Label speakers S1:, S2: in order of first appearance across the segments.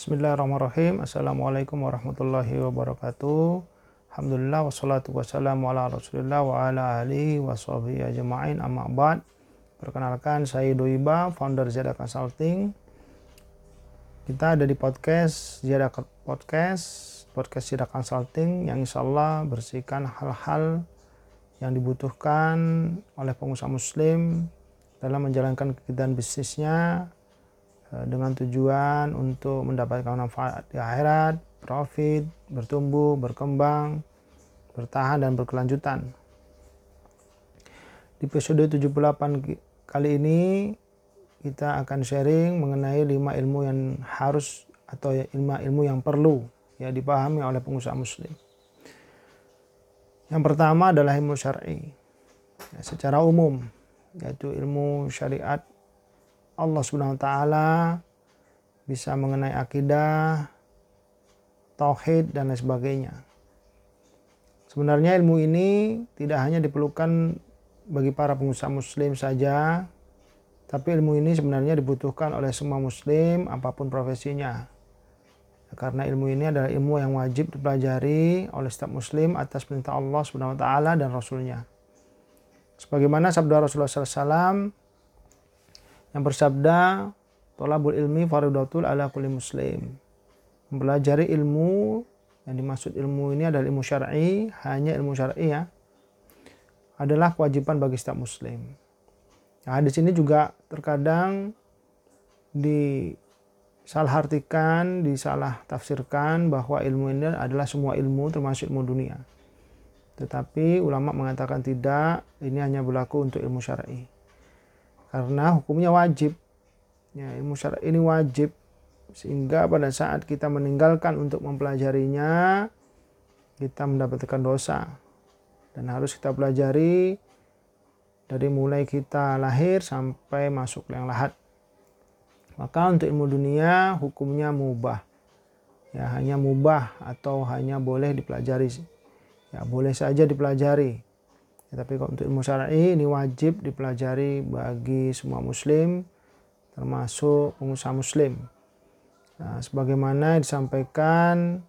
S1: Bismillahirrahmanirrahim. Assalamualaikum warahmatullahi wabarakatuh. Alhamdulillah wassalatu wassalamu ala rasulillah wa ala alihi wa sahbihi ajma'in amma. Perkenalkan saya Doiba, founder Zada Consulting. Kita ada di podcast Zada Podcast, podcast Zada Consulting yang insya Allah bersihkan hal-hal yang dibutuhkan oleh pengusaha muslim dalam menjalankan kegiatan bisnisnya dengan tujuan untuk mendapatkan manfaat di akhirat, profit, bertumbuh, berkembang, bertahan dan berkelanjutan. Di episode 78 kali ini kita akan sharing mengenai lima ilmu yang harus atau lima ilmu yang perlu ya dipahami oleh pengusaha muslim. Yang pertama adalah ilmu syar'i. Ya, secara umum yaitu ilmu syariat Allah Subhanahu wa taala bisa mengenai akidah, tauhid dan lain sebagainya. Sebenarnya ilmu ini tidak hanya diperlukan bagi para pengusaha muslim saja, tapi ilmu ini sebenarnya dibutuhkan oleh semua muslim apa pun profesinya. Karena ilmu ini adalah ilmu yang wajib dipelajari oleh setiap muslim atas perintah Allah Subhanahu wa taala dan rasulnya. Sebagaimana sabda Rasulullah SAW yang bersabda, Tolabul ilmi faridatul ala kulli muslim. Mempelajari ilmu, yang dimaksud ilmu ini adalah ilmu syar'i, hanya ilmu syar'i ya, adalah kewajiban bagi setiap muslim. Nah, di sini juga terkadang disalah artikan, disalah tafsirkan bahwa ilmu ini adalah semua ilmu termasuk ilmu dunia. Tetapi ulama mengatakan tidak, ini hanya berlaku untuk ilmu syar'i. Karena hukumnya wajib. Ya, ilmu syar'i ini wajib sehingga pada saat kita meninggalkan untuk mempelajarinya kita mendapatkan dosa dan harus kita pelajari dari mulai kita lahir sampai masuk yang lahat. Maka untuk ilmu dunia hukumnya mubah. Ya, hanya mubah atau hanya boleh dipelajari ya boleh saja dipelajari ya, tapi kalau untuk ilmu syar'i ini wajib dipelajari bagi semua muslim termasuk pengusaha muslim nah, sebagaimana disampaikan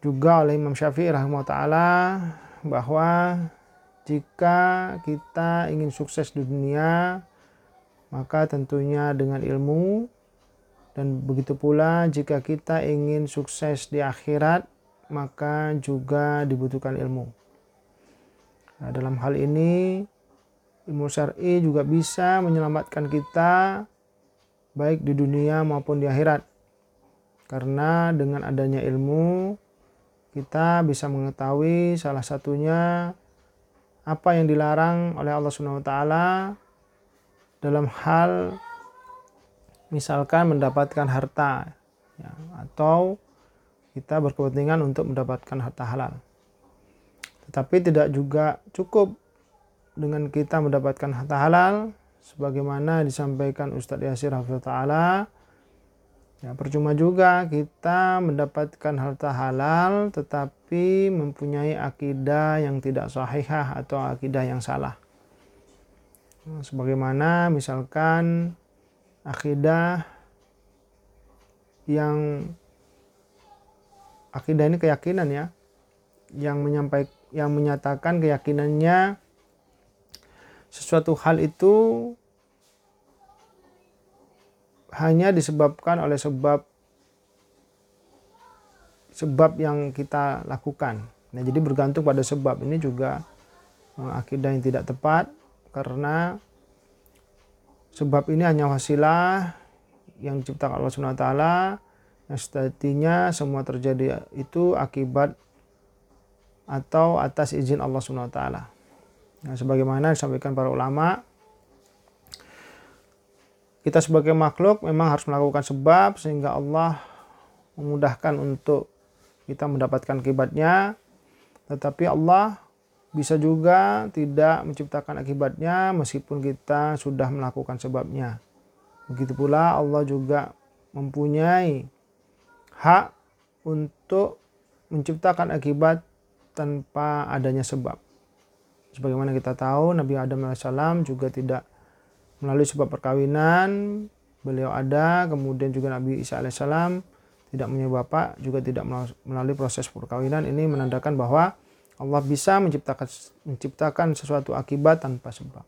S1: juga oleh Imam Syafi'i rahimahullah taala bahwa jika kita ingin sukses di dunia maka tentunya dengan ilmu dan begitu pula jika kita ingin sukses di akhirat maka juga dibutuhkan ilmu. Nah, dalam hal ini ilmu syar'i juga bisa menyelamatkan kita baik di dunia maupun di akhirat. Karena dengan adanya ilmu kita bisa mengetahui salah satunya apa yang dilarang oleh Allah Subhanahu wa taala dalam hal misalkan mendapatkan harta ya, atau kita berkepentingan untuk mendapatkan harta halal. Tetapi tidak juga cukup dengan kita mendapatkan harta halal sebagaimana disampaikan Ustadz Yasir Hafizah Ta'ala. Ya percuma juga kita mendapatkan harta halal tetapi mempunyai akidah yang tidak sahihah atau akidah yang salah. Sebagaimana misalkan akidah yang akidah ini keyakinan ya yang menyampaikan yang menyatakan keyakinannya sesuatu hal itu hanya disebabkan oleh sebab sebab yang kita lakukan. Nah, jadi bergantung pada sebab ini juga eh, akidah yang tidak tepat karena sebab ini hanya wasilah yang diciptakan Allah Subhanahu wa taala yang sejatinya semua terjadi itu akibat atau atas izin Allah Subhanahu wa taala. Nah, sebagaimana disampaikan para ulama, kita sebagai makhluk memang harus melakukan sebab sehingga Allah memudahkan untuk kita mendapatkan akibatnya. Tetapi Allah bisa juga tidak menciptakan akibatnya meskipun kita sudah melakukan sebabnya. Begitu pula Allah juga mempunyai hak untuk menciptakan akibat tanpa adanya sebab. Sebagaimana kita tahu Nabi Adam AS juga tidak melalui sebab perkawinan beliau ada, kemudian juga Nabi Isa alaihissalam tidak punya bapak, juga tidak melalui proses perkawinan. Ini menandakan bahwa Allah bisa menciptakan menciptakan sesuatu akibat tanpa sebab.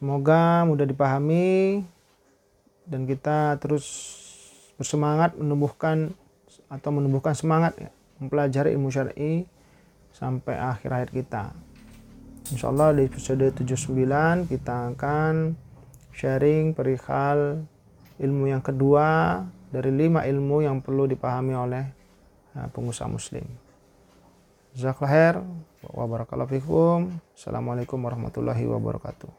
S1: Semoga mudah dipahami dan kita terus bersemangat menumbuhkan atau menumbuhkan semangat ya, mempelajari ilmu syar'i sampai akhir hayat kita. Insya Allah di episode 79 kita akan sharing perihal ilmu yang kedua dari lima ilmu yang perlu dipahami oleh uh, pengusaha muslim. Jazakallah khair wa barakallahu fikum. Assalamualaikum warahmatullahi wabarakatuh.